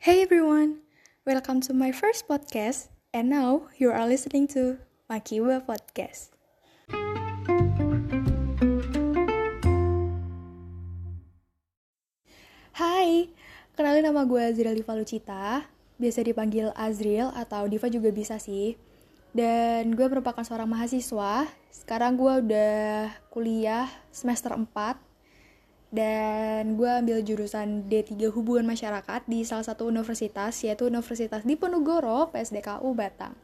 Hey everyone, welcome to my first podcast, and now you are listening to Makiba Podcast. Hai, kenalin nama gue Azril Diva biasa dipanggil Azril atau Diva juga bisa sih. Dan gue merupakan seorang mahasiswa, sekarang gue udah kuliah semester 4 dan gue ambil jurusan D3 Hubungan Masyarakat di salah satu universitas yaitu Universitas Diponegoro PSDKU Batang.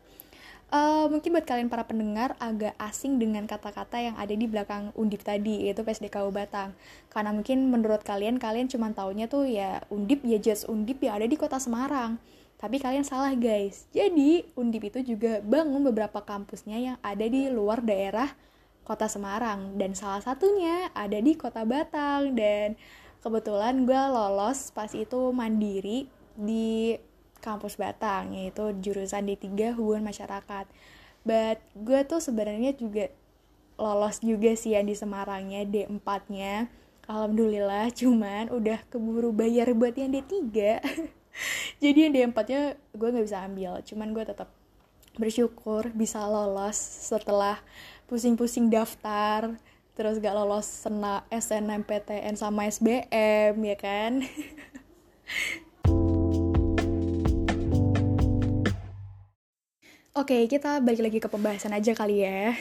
Uh, mungkin buat kalian para pendengar agak asing dengan kata-kata yang ada di belakang undip tadi yaitu PSDKU Batang karena mungkin menurut kalian kalian cuma taunya tuh ya undip ya just undip yang ada di kota Semarang. Tapi kalian salah guys. Jadi undip itu juga bangun beberapa kampusnya yang ada di luar daerah kota Semarang dan salah satunya ada di kota Batang. Dan kebetulan gue lolos pas itu mandiri di kampus Batang yaitu jurusan D3 Hubungan Masyarakat. But gue tuh sebenarnya juga lolos juga sih yang di Semarangnya D4 nya Alhamdulillah cuman udah keburu bayar buat yang D3 jadi yang D4 nya gue gak bisa ambil cuman gue tetap bersyukur bisa lolos setelah pusing-pusing daftar terus gak lolos sena SNMPTN sama SBM ya kan Oke, kita balik lagi ke pembahasan aja kali ya.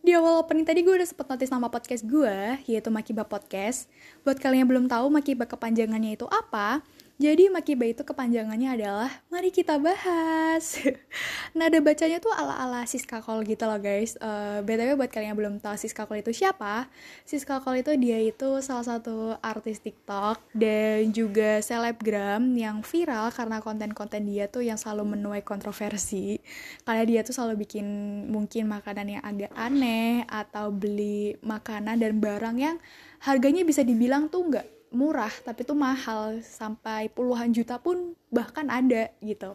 Di awal opening tadi gue udah sempet notice nama podcast gue, yaitu Makiba Podcast. Buat kalian yang belum tahu Makiba kepanjangannya itu apa, jadi Makiba itu kepanjangannya adalah mari kita bahas. Nada bacanya tuh ala-ala Siska Kol gitu loh guys. Uh, eh, BTW buat kalian yang belum tahu Siska Kol itu siapa? Siska Kol itu dia itu salah satu artis TikTok dan juga selebgram yang viral karena konten-konten dia tuh yang selalu menuai kontroversi. Karena dia tuh selalu bikin mungkin makanan yang agak aneh atau beli makanan dan barang yang harganya bisa dibilang tuh nggak murah tapi tuh mahal. Sampai puluhan juta pun bahkan ada gitu.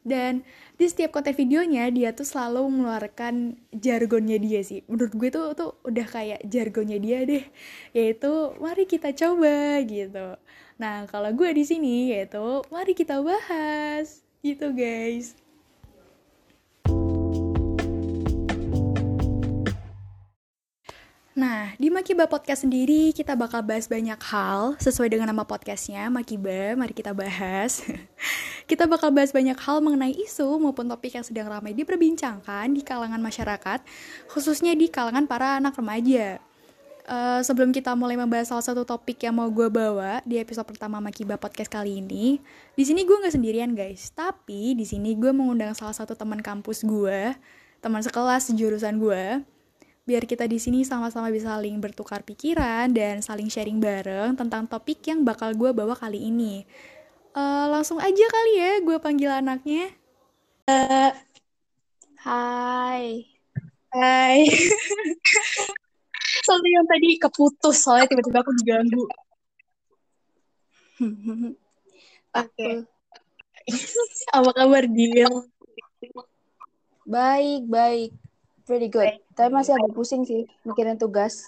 Dan di setiap konten videonya dia tuh selalu mengeluarkan jargonnya dia sih. Menurut gue tuh tuh udah kayak jargonnya dia deh. Yaitu mari kita coba gitu. Nah kalau gue di sini yaitu mari kita bahas gitu guys Nah, di Makiba Podcast sendiri kita bakal bahas banyak hal sesuai dengan nama podcastnya, Makiba, mari kita bahas. kita bakal bahas banyak hal mengenai isu maupun topik yang sedang ramai diperbincangkan di kalangan masyarakat, khususnya di kalangan para anak remaja. Uh, sebelum kita mulai membahas salah satu topik yang mau gue bawa di episode pertama Makiba Podcast kali ini, di sini gue nggak sendirian guys, tapi di sini gue mengundang salah satu teman kampus gue, teman sekelas jurusan gue, biar kita di sini sama-sama bisa saling bertukar pikiran dan saling sharing bareng tentang topik yang bakal gue bawa kali ini. Uh, langsung aja kali ya gue panggil anaknya. Uh, hai. Hai. Soalnya yang tadi keputus soalnya tiba-tiba aku diganggu. Oke. Okay. Apa kabar dia? Baik, baik. Pretty good. Tapi masih agak pusing sih mikirin tugas.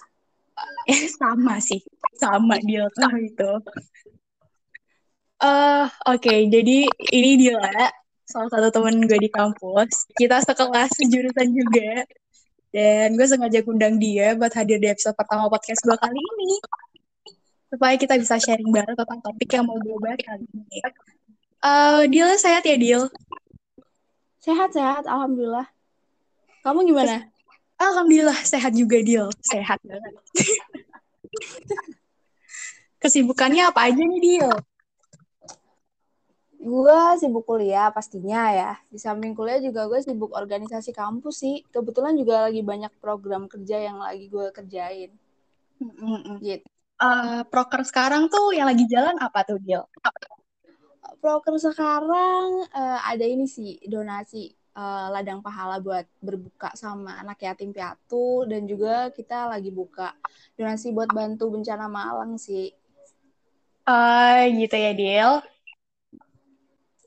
Eh, sama sih. Sama dia tuh itu. Uh, Oke, okay, jadi ini dia salah satu temen gue di kampus. Kita sekelas jurusan juga. Dan gue sengaja undang dia buat hadir di episode pertama podcast gue kali ini. Supaya kita bisa sharing bareng tentang topik yang mau gue bahas kali ini. Uh, Dil, sehat ya, Dil? Sehat-sehat, Alhamdulillah. Kamu gimana? Alhamdulillah sehat juga Dil. Sehat banget. Kesibukannya apa aja nih Dil? Gue sibuk kuliah pastinya ya. Di samping kuliah juga gue sibuk organisasi kampus sih. Kebetulan juga lagi banyak program kerja yang lagi gue kerjain. Mm-mm. Gitu. Uh, proker sekarang tuh yang lagi jalan apa tuh Dil? Proker sekarang uh, ada ini sih donasi uh, ladang pahala buat berbuka sama anak yatim piatu dan juga kita lagi buka donasi buat bantu bencana Malang sih. Uh, gitu ya, Dil?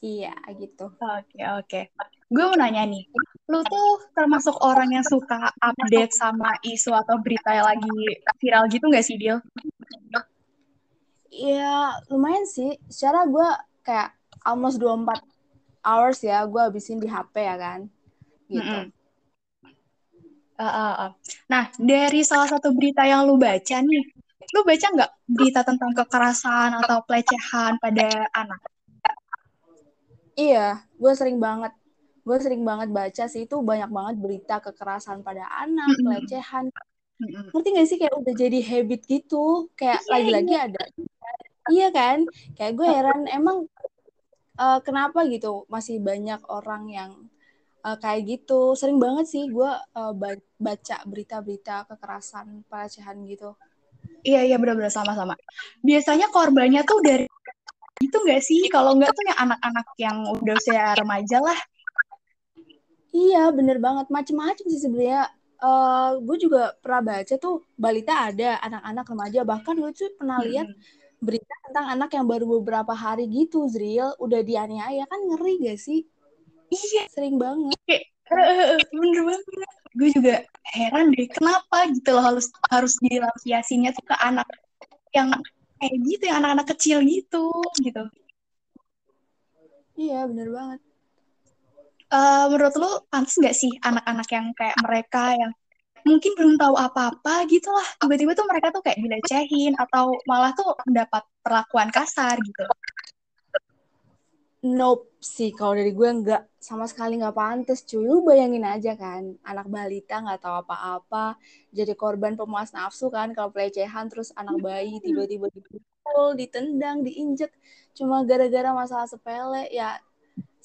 Iya, gitu. Oke, okay, oke. Okay. Gue mau nanya nih, lu tuh termasuk orang yang suka update sama isu atau berita yang lagi viral gitu gak sih, Dil? Iya, lumayan sih. Secara gue kayak almost 24 hours ya gue habisin di HP ya kan gitu Mm-mm. Uh, uh, uh. Nah, dari salah satu berita yang lu baca nih, lu baca nggak berita tentang kekerasan atau pelecehan pada anak? iya gue sering banget gue sering banget baca sih itu banyak banget berita kekerasan pada anak Mm-mm. pelecehan Mm-mm. ngerti gak sih kayak udah jadi habit gitu kayak Iya, lagi-lagi ada iya kan kayak gue heran emang eh, kenapa gitu masih banyak orang yang eh, kayak gitu sering banget sih gue ba- baca berita-berita kekerasan pelecehan gitu Iya, iya benar-benar sama-sama. Biasanya korbannya tuh dari itu nggak sih? Kalau nggak tuh yang anak-anak yang udah usia remaja lah. iya bener banget macem-macem sih sebenarnya Eh, gue juga pernah baca tuh balita ada anak-anak remaja bahkan gue tuh pernah lihat Mm-mm. Berita tentang anak yang baru beberapa hari gitu Zril. Udah dianiaya kan ngeri gak sih? Iya, sering banget. Kayak bener banget. Gue juga heran deh, kenapa gitu loh harus harus dilampiasinya tuh ke anak yang kayak gitu, yang anak-anak kecil gitu, gitu. iya bener banget. Eh, menurut lu pantas nggak sih anak-anak yang kayak mereka yang mungkin belum tahu apa-apa gitu lah, tiba-tiba tuh mereka tuh kayak dilecehin atau malah tuh mendapat perlakuan kasar gitu. Nope sih kalau dari gue nggak sama sekali nggak pantas cuy. Lu bayangin aja kan anak balita nggak tahu apa-apa jadi korban pemuas nafsu kan kalau pelecehan terus anak bayi tiba-tiba dipukul ditendang diinjek cuma gara-gara masalah sepele ya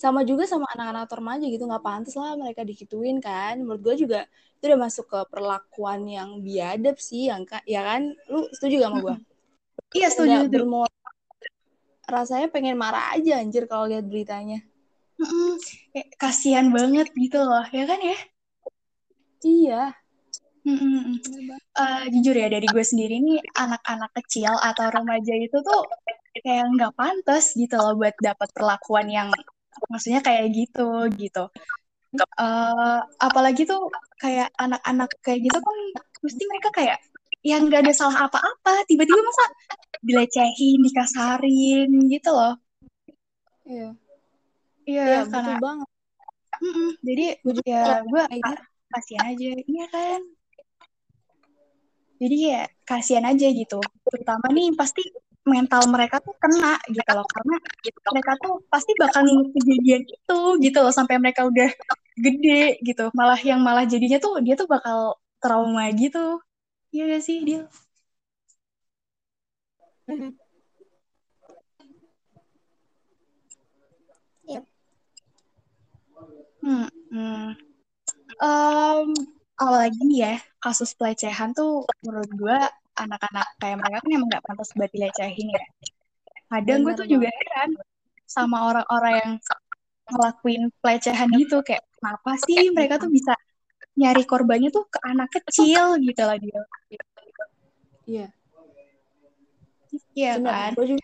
sama juga sama anak-anak remaja gitu nggak pantas lah mereka dikituin kan menurut gue juga itu udah masuk ke perlakuan yang biadab sih yang ka- ya kan lu setuju gak sama gue Iya, setuju. Bermoral rasanya pengen marah aja anjir kalau lihat beritanya. Kayak kasihan banget gitu loh, ya kan ya? iya Mm-mm. Eh, jujur ya dari gue sendiri nih anak-anak kecil atau remaja itu tuh kayak nggak pantas gitu loh buat dapat perlakuan yang maksudnya kayak gitu gitu. Eh, apalagi tuh kayak anak-anak kayak gitu kan mesti mereka kayak yang nggak ada salah apa-apa tiba-tiba masa dilecehin, dikasarin gitu loh. iya Iya, iya karena betul banget mm-mm. jadi gue ya gue gitu kasihan aja, iya kan? Jadi ya kasihan aja gitu. Terutama nih pasti mental mereka tuh kena gitu loh karena mereka tuh pasti bakal nginget kejadian itu gitu loh sampai mereka udah gede gitu. Malah yang malah jadinya tuh dia tuh bakal trauma gitu. Iya gak sih dia? Yep. Hmm, hmm. Em, apalagi ya kasus pelecehan tuh menurut gue anak-anak kayak mereka kan emang nggak pantas buat dilecehin ya. Kadang gue tuh juga heran sama orang-orang yang ngelakuin pelecehan gitu kayak kenapa sih mereka tuh bisa nyari korbannya tuh ke anak kecil? gitu lah dia. iya. Iya kan? gue juga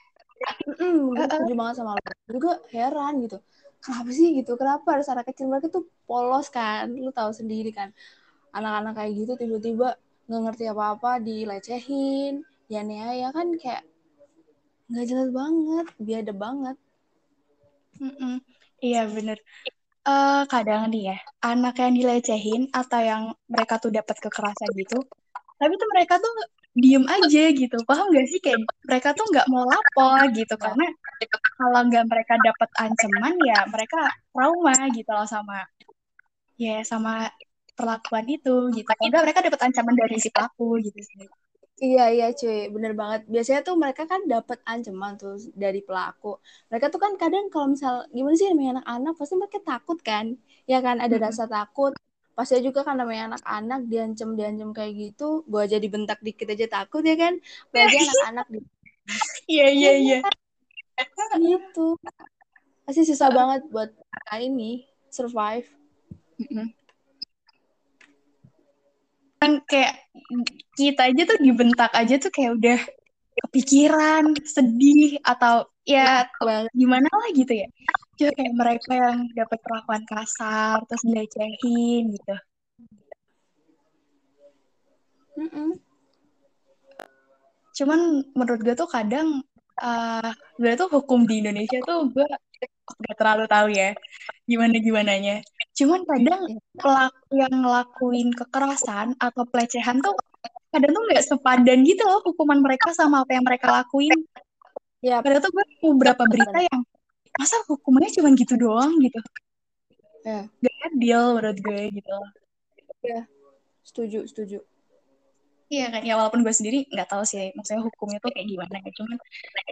mm, setuju banget sama lo juga heran gitu. Kenapa sih? gitu. Kenapa harus anak kecil mereka tuh polos kan? Lu tahu sendiri kan. Anak-anak kayak gitu tiba-tiba nggak ngerti apa-apa dilecehin dianiaya kan kayak nggak jelas banget biadab banget Mm-mm. Iya bener. Eh, kadang nih ya anak yang dilecehin atau yang mereka tuh dapat kekerasan gitu, tapi tuh mereka tuh diem aja gitu, paham gak sih kayak mereka tuh nggak mau lapor gitu karena kalau nggak mereka dapat ancaman ya mereka trauma gitu loh sama ya sama perlakuan itu gitu. Kalau nggak mereka dapat ancaman dari si pelaku gitu sih. Iya iya cuy, bener banget. Biasanya tuh mereka kan dapat ancaman tuh dari pelaku. Mereka tuh kan kadang kalau misal gimana sih namanya anak-anak pasti mereka takut kan, ya kan ada rasa takut. Pasti juga kan namanya anak-anak diancam diancam kayak gitu, gua aja dibentak dikit aja takut ya kan. Apalagi anak-anak di Iya iya iya. gitu. Pasti susah banget buat mereka ini survive. Kan kayak kita aja tuh dibentak aja tuh kayak udah kepikiran, sedih atau ya gimana lah gitu ya. Coba kayak mereka yang dapat perlakuan kasar terus dilecehin gitu. Mm-mm. Cuman menurut gue tuh kadang uh, sebenarnya tuh hukum di Indonesia tuh gue gak terlalu tahu ya gimana gimananya. Cuman kadang iya. pelaku yang ngelakuin kekerasan atau pelecehan tuh kadang tuh nggak sepadan gitu loh hukuman mereka sama apa yang mereka lakuin. Ya. Kadang tuh gue beberapa berita yang masa hukumannya cuma gitu doang gitu. Ya. Gak adil menurut gue gitu. Ya, setuju, setuju. Iya kan, ya walaupun gue sendiri nggak tahu sih, maksudnya hukumnya tuh kayak gimana ya. Cuman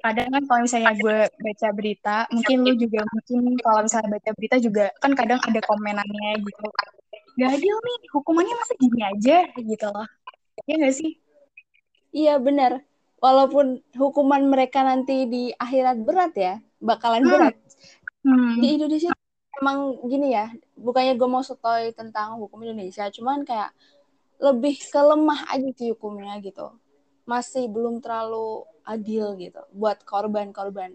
kadang kan kalau misalnya gue baca berita, mungkin lu juga mungkin kalau misalnya baca berita juga kan kadang ada komenannya gitu. Gak adil nih, hukumannya masa gini aja gitu loh. Iya gak sih? Iya benar. Walaupun hukuman mereka nanti di akhirat berat ya, bakalan hmm. berat. Hmm. Di Indonesia emang gini ya, bukannya gue mau sotoy tentang hukum Indonesia, cuman kayak lebih ke lemah aja sih hukumnya gitu. Masih belum terlalu adil gitu buat korban-korban.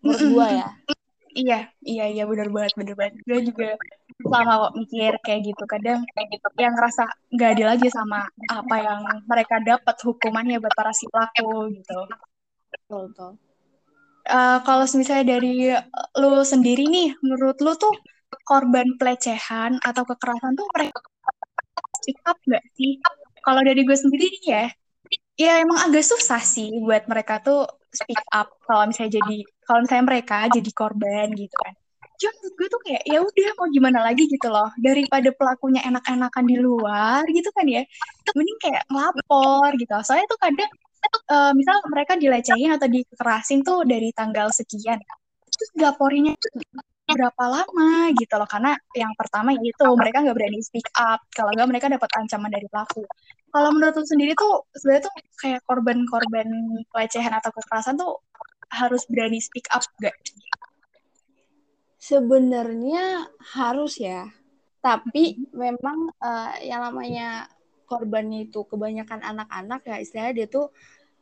Menurut gua ya. Iya iya iya benar banget benar banget. Gue juga sama kok mikir kayak gitu. Kadang kayak gitu yang ngerasa nggak adil aja sama apa yang mereka dapat hukumannya buat para si pelaku gitu. Betul betul. Uh, kalau misalnya dari lu sendiri nih menurut lu tuh korban pelecehan atau kekerasan tuh mereka speak up nggak sih? Kalau dari gue sendiri ya, ya emang agak susah sih buat mereka tuh speak up kalau misalnya jadi kalau misalnya mereka jadi korban gitu kan. Cuma gue tuh kayak ya udah mau gimana lagi gitu loh daripada pelakunya enak-enakan di luar gitu kan ya, mending kayak ngelapor gitu. Soalnya tuh kadang uh, misal mereka dilecehin atau dikerasin tuh dari tanggal sekian, terus laporinnya berapa lama gitu loh karena yang pertama itu mereka nggak berani speak up kalau nggak mereka dapat ancaman dari pelaku kalau menurut lu sendiri tuh sebenarnya tuh kayak korban-korban pelecehan atau kekerasan tuh harus berani speak up gak? Sebenarnya harus ya, tapi mm-hmm. memang uh, yang namanya korbannya itu kebanyakan anak-anak ya istilahnya dia tuh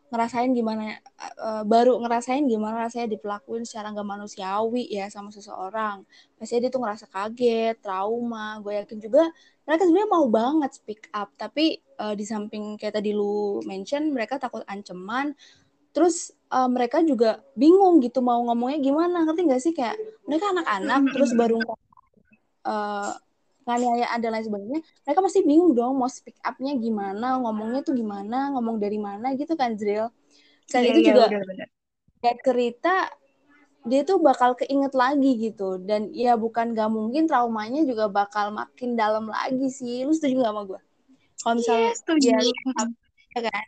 ngerasain gimana uh, baru ngerasain gimana rasanya diperlakuin secara nggak manusiawi ya sama seseorang. Pasti dia tuh ngerasa kaget trauma. Gue yakin juga mereka sebenarnya mau banget speak up tapi uh, di samping kayak tadi lu mention mereka takut ancaman. Terus uh, mereka juga bingung gitu mau ngomongnya gimana ngerti nggak sih? Kayak mereka anak-anak terus baru uh, penganiayaan dan lain sebagainya mereka masih bingung dong mau speak up-nya gimana ngomongnya tuh gimana ngomong dari mana gitu kan Zril. Dan iya, itu iya, juga kayak cerita dia tuh bakal keinget lagi gitu. Dan ya bukan gak mungkin traumanya juga bakal makin dalam lagi sih. Lu setuju gak sama gue kalau iya, misalnya yeah, setuju. dia ya kan?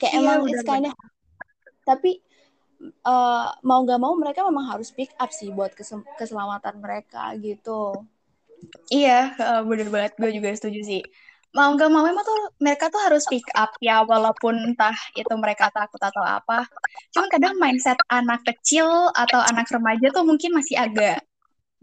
Kayak yeah, emang it's kind of tapi uh, mau gak mau mereka memang harus speak up sih buat keselamatan mereka gitu Iya, bener banget. Gue juga setuju sih. Mau nggak mau emang tuh mereka tuh harus pick up ya, walaupun entah itu mereka takut atau apa. Cuman kadang mindset anak kecil atau anak remaja tuh mungkin masih agak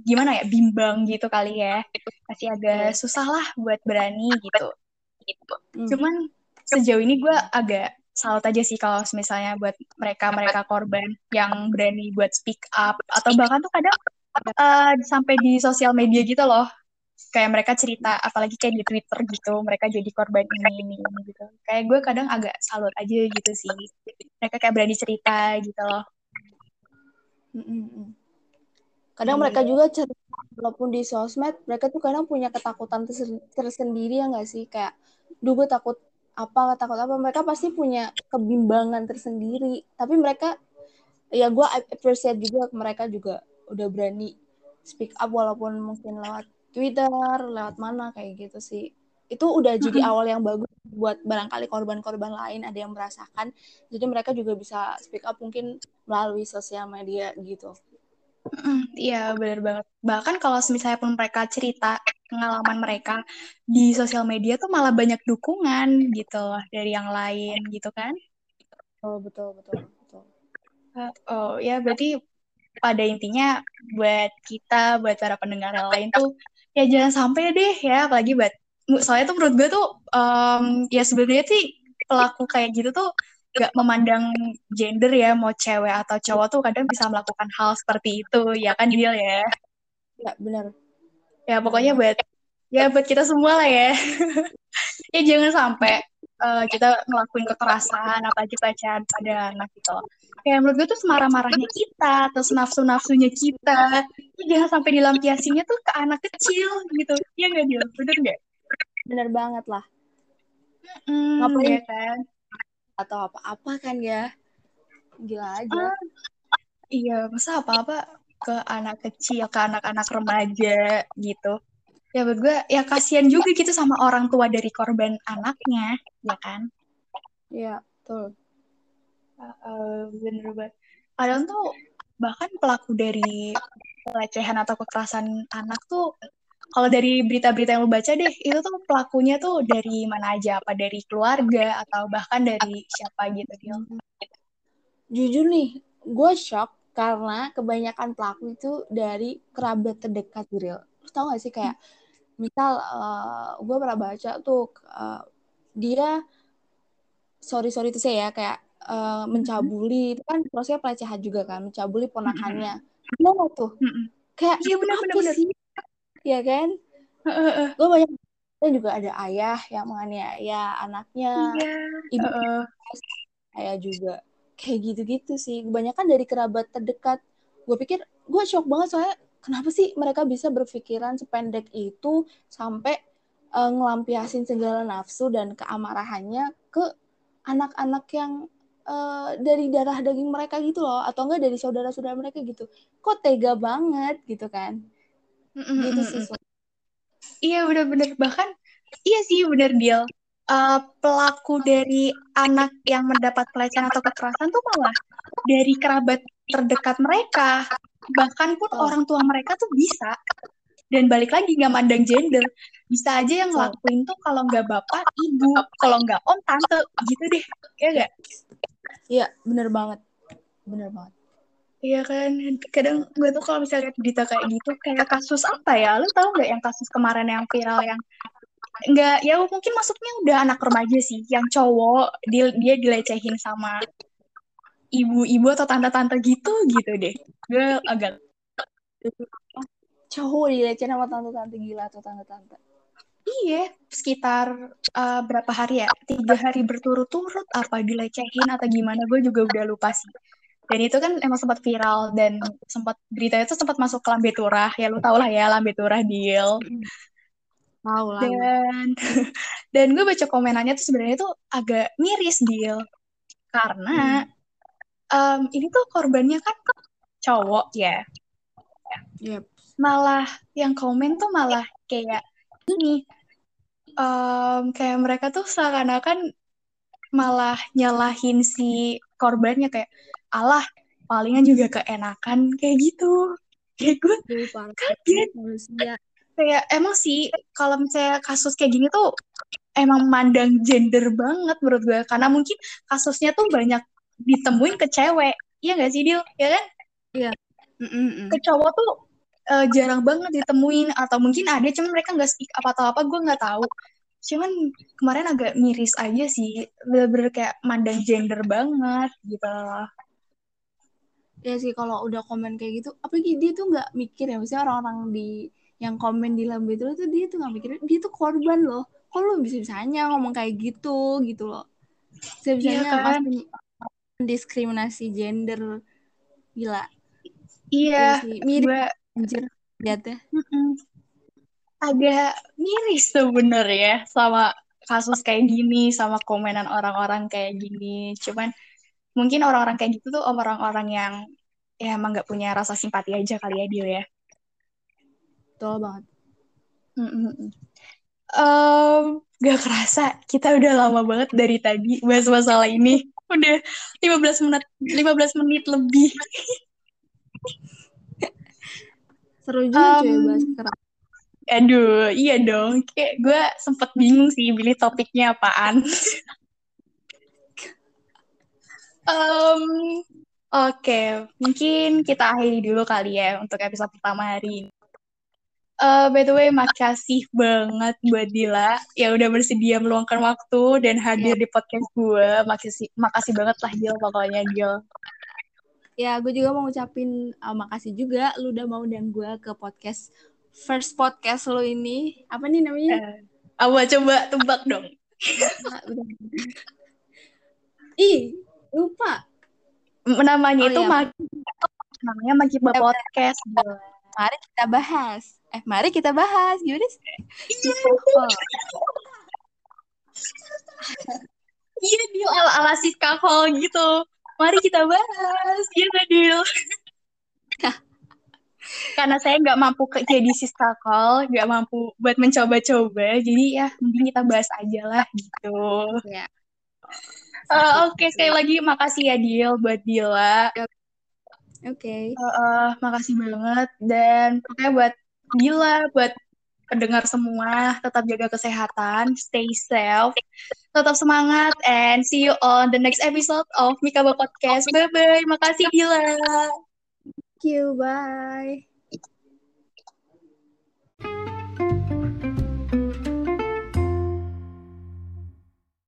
gimana ya, bimbang gitu kali ya. Masih agak susah lah buat berani gitu. gitu. Cuman sejauh ini gue agak salut aja sih kalau misalnya buat mereka mereka korban yang berani buat speak up atau bahkan tuh kadang uh, sampai di sosial media gitu loh. Kayak mereka cerita apalagi kayak di Twitter gitu mereka jadi korban ini ini, ini gitu. Kayak gue kadang agak salut aja gitu sih. Mereka kayak berani cerita gitu loh. Kadang hmm. mereka juga cerita walaupun di sosmed mereka tuh kadang punya ketakutan tersendiri ya nggak sih? Kayak duh gue takut apa takut apa. Mereka pasti punya kebimbangan tersendiri. Tapi mereka ya gue appreciate juga mereka juga udah berani speak up walaupun mungkin lewat Twitter, lewat mana kayak gitu sih. Itu udah jadi awal yang bagus buat barangkali korban-korban lain ada yang merasakan. Jadi mereka juga bisa speak up mungkin melalui sosial media gitu. Iya, benar banget. Bahkan kalau misalnya pun mereka cerita pengalaman mereka di sosial media tuh malah banyak dukungan gitu loh dari yang lain gitu kan. Oh, betul, betul, betul. Oh, ya berarti pada intinya buat kita, buat para pendengar yang lain tuh ya jangan sampai deh ya, apalagi buat soalnya tuh menurut gue tuh um, ya sebenarnya sih pelaku kayak gitu tuh gak memandang gender ya mau cewek atau cowok tuh kadang bisa melakukan hal seperti itu ya kan Dil ya? Ya benar. Ya pokoknya buat ya buat kita semua lah ya. Ya jangan sampai uh, kita ngelakuin kekerasan apa pelecehan pada anak gitu. Kayak menurut gue tuh semarah-marahnya kita terus nafsu-nafsunya kita jangan sampai dilampiasinya tuh ke anak kecil gitu. Iya nggak dia bener nggak? Bener banget lah. Mm, ngapain? ya kan? Atau apa-apa kan ya? Gila aja. Ah, iya masa apa-apa ke anak kecil ke anak-anak remaja gitu ya buat gue ya kasihan juga gitu sama orang tua dari korban anaknya ya kan? Iya betul. Uh, bener banget. Kadang tuh bahkan pelaku dari pelecehan atau kekerasan anak tuh kalau dari berita-berita yang lo baca deh itu tuh pelakunya tuh dari mana aja? Apa dari keluarga atau bahkan dari siapa gitu dia jujur nih gue shock karena kebanyakan pelaku itu dari kerabat terdekat real lo tau gak sih kayak misal uh, gue pernah baca tuh uh, dia sorry sorry itu saya ya kayak uh, mencabuli itu kan prosesnya pelecehan juga kan mencabuli ponakannya. Gimana tuh. Kayak iya benar benar sih? Ya kan? Gue banyak dan juga ada ayah yang menganiaya anaknya. Iya. ibu uh, ayah juga. Kayak gitu-gitu sih. Kebanyakan dari kerabat terdekat. Gue pikir gue shock banget soalnya kenapa sih mereka bisa berpikiran sependek itu sampai uh, ngelampiasin segala nafsu dan keamarahannya ke anak-anak yang uh, dari darah daging mereka gitu loh atau enggak dari saudara-saudara mereka gitu. Kok tega banget gitu kan? Mm-hmm. gitu sih iya benar-benar bahkan iya sih benar deal uh, pelaku dari anak yang mendapat pelecehan atau kekerasan tuh malah dari kerabat terdekat mereka bahkan pun oh. orang tua mereka tuh bisa dan balik lagi nggak mandang gender bisa aja yang ngelakuin tuh kalau nggak bapak ibu kalau nggak om tante gitu deh ya gak Iya, bener banget. Bener banget. Iya kan, kadang gue tuh kalau misalnya berita kayak gitu, kayak kasus apa ya? Lo tau nggak yang kasus kemarin yang viral yang nggak ya mungkin masuknya udah anak remaja sih, yang cowok dia, dia dilecehin sama ibu-ibu atau tante-tante gitu gitu deh. Gue agak cowok dilecehin sama tante-tante gila atau tante-tante. Iya, sekitar uh, berapa hari ya? Tiga hari berturut-turut apa dilecehin atau gimana? Gue juga udah lupa sih. Dan itu kan emang sempat viral dan sempat berita itu sempat masuk ke lambe turah. Ya lu tau lah ya lambe turah deal. Tahu lah. Dan dan gue baca komenannya tuh sebenarnya tuh agak miris deal. Karena hmm. Um, ini tuh korbannya kan cowok ya. Yep. Malah yang komen tuh malah kayak ini um, kayak mereka tuh seakan-akan malah nyalahin si korbannya kayak Allah palingan juga keenakan kayak gitu kayak gue kaget kayak emang sih kalau misalnya kasus kayak gini tuh emang mandang gender banget menurut gue karena mungkin kasusnya tuh banyak ditemuin ke cewek. Iya gak sih Dil? Ya kan? Iya. Mm -mm. ke cowok tuh uh, jarang banget ditemuin. Atau mungkin ada cuman mereka nggak speak apa atau apa gue nggak tahu. Cuman kemarin agak miris aja sih. Bener-bener kayak mandang gender banget gitu. Loh ya sih kalau udah komen kayak gitu apa dia tuh nggak mikir ya. Misalnya orang-orang di yang komen di lambe itu tuh dia tuh nggak mikir. Dia tuh korban loh. Kok lu bisa bisanya ngomong kayak gitu gitu loh. Bisa bisanya iya kan? Diskriminasi gender. Gila. Iya, iya mirip. anjir lihat ya. Agak miris sebenarnya sama kasus kayak gini sama komenan orang-orang kayak gini. Cuman mungkin orang-orang kayak gitu tuh orang-orang yang ya emang nggak punya rasa simpati aja kali ya dia ya. Betul banget. Um, gak kerasa kita udah lama banget dari tadi bahas masalah ini udah 15 menit 15 menit lebih seru juga um, cuy bahas keras Aduh, iya dong. Kayak gue sempet bingung sih pilih topiknya apaan. um, Oke, okay. mungkin kita akhiri dulu kali ya untuk episode pertama hari ini. Uh, by the way, makasih banget buat Dila yang udah bersedia meluangkan waktu dan hadir yeah. di podcast gue. Makasih, makasih banget lah Dil pokoknya Dil. Ya, gue juga mau ngucapin uh, makasih juga lu udah mau undang gue ke podcast first podcast lo ini apa nih namanya? Uh, apa coba tebak dong? Ih, lupa. Namanya Oh, itu iya. Magi. Namanya Magiba Podcast. Mari kita bahas. Eh, mari kita bahas. Gimana sih? Iya, iya Dil, ala-ala Siska Hall gitu. Mari kita bahas. Iya Dil? Karena saya nggak mampu ke jadi Siska Hall, nggak mampu buat mencoba-coba, jadi ya mending kita bahas aja lah gitu. ya. Eh, Oke, sekali lagi makasih ya Dil buat Dila. Oke. Eh, eh, makasih banget dan pokoknya buat Dila, buat pendengar semua, tetap jaga kesehatan, stay safe, tetap semangat, and see you on the next episode of Mikaba Podcast. Bye bye, makasih Dila. Thank you. Bye.